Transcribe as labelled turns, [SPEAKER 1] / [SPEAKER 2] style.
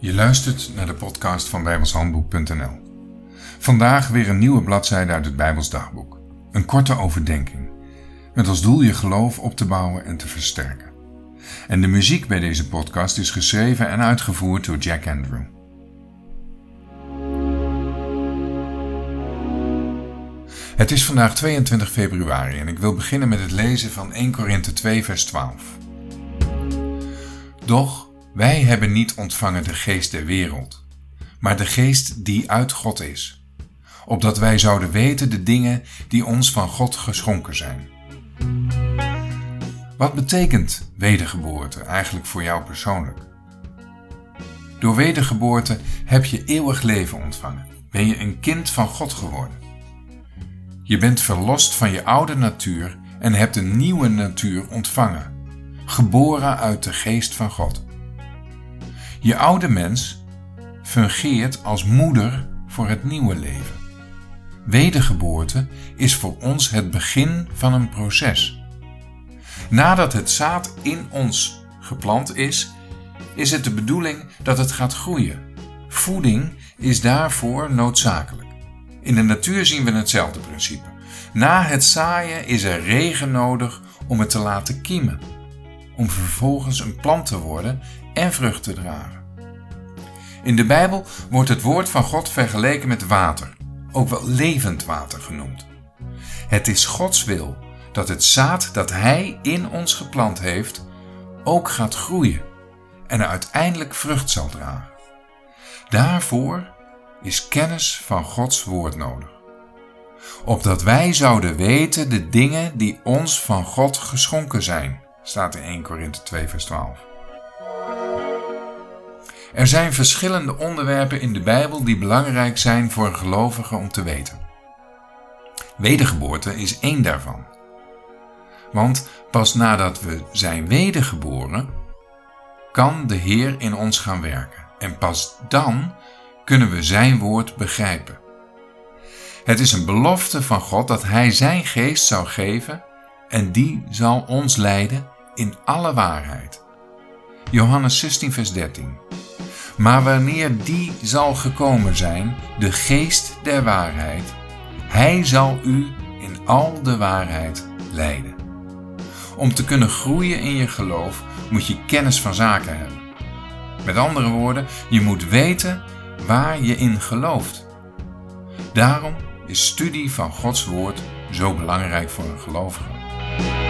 [SPEAKER 1] Je luistert naar de podcast van bijbelshandboek.nl. Vandaag weer een nieuwe bladzijde uit het Bijbels dagboek. Een korte overdenking. Met als doel je geloof op te bouwen en te versterken. En de muziek bij deze podcast is geschreven en uitgevoerd door Jack Andrew. Het is vandaag 22 februari en ik wil beginnen met het lezen van 1 Korinthe 2 vers 12. Doch wij hebben niet ontvangen de geest der wereld, maar de geest die uit God is, opdat wij zouden weten de dingen die ons van God geschonken zijn. Wat betekent wedergeboorte eigenlijk voor jou persoonlijk? Door wedergeboorte heb je eeuwig leven ontvangen. Ben je een kind van God geworden. Je bent verlost van je oude natuur en hebt een nieuwe natuur ontvangen, geboren uit de geest van God. Je oude mens fungeert als moeder voor het nieuwe leven. Wedergeboorte is voor ons het begin van een proces. Nadat het zaad in ons geplant is, is het de bedoeling dat het gaat groeien. Voeding is daarvoor noodzakelijk. In de natuur zien we hetzelfde principe. Na het zaaien is er regen nodig om het te laten kiemen, om vervolgens een plant te worden en vrucht te dragen. In de Bijbel wordt het woord van God vergeleken met water, ook wel levend water genoemd. Het is Gods wil dat het zaad dat Hij in ons geplant heeft ook gaat groeien en uiteindelijk vrucht zal dragen. Daarvoor is kennis van Gods woord nodig. Opdat wij zouden weten de dingen die ons van God geschonken zijn, staat in 1 Korinthe 2 vers 12. Er zijn verschillende onderwerpen in de Bijbel die belangrijk zijn voor een gelovige om te weten. Wedergeboorte is één daarvan. Want pas nadat we zijn wedergeboren, kan de Heer in ons gaan werken. En pas dan kunnen we Zijn woord begrijpen. Het is een belofte van God dat Hij Zijn geest zou geven en die zal ons leiden in alle waarheid. Johannes 16, vers 13. Maar wanneer die zal gekomen zijn, de geest der waarheid, hij zal u in al de waarheid leiden. Om te kunnen groeien in je geloof moet je kennis van zaken hebben. Met andere woorden, je moet weten waar je in gelooft. Daarom is studie van Gods Woord zo belangrijk voor een gelovige.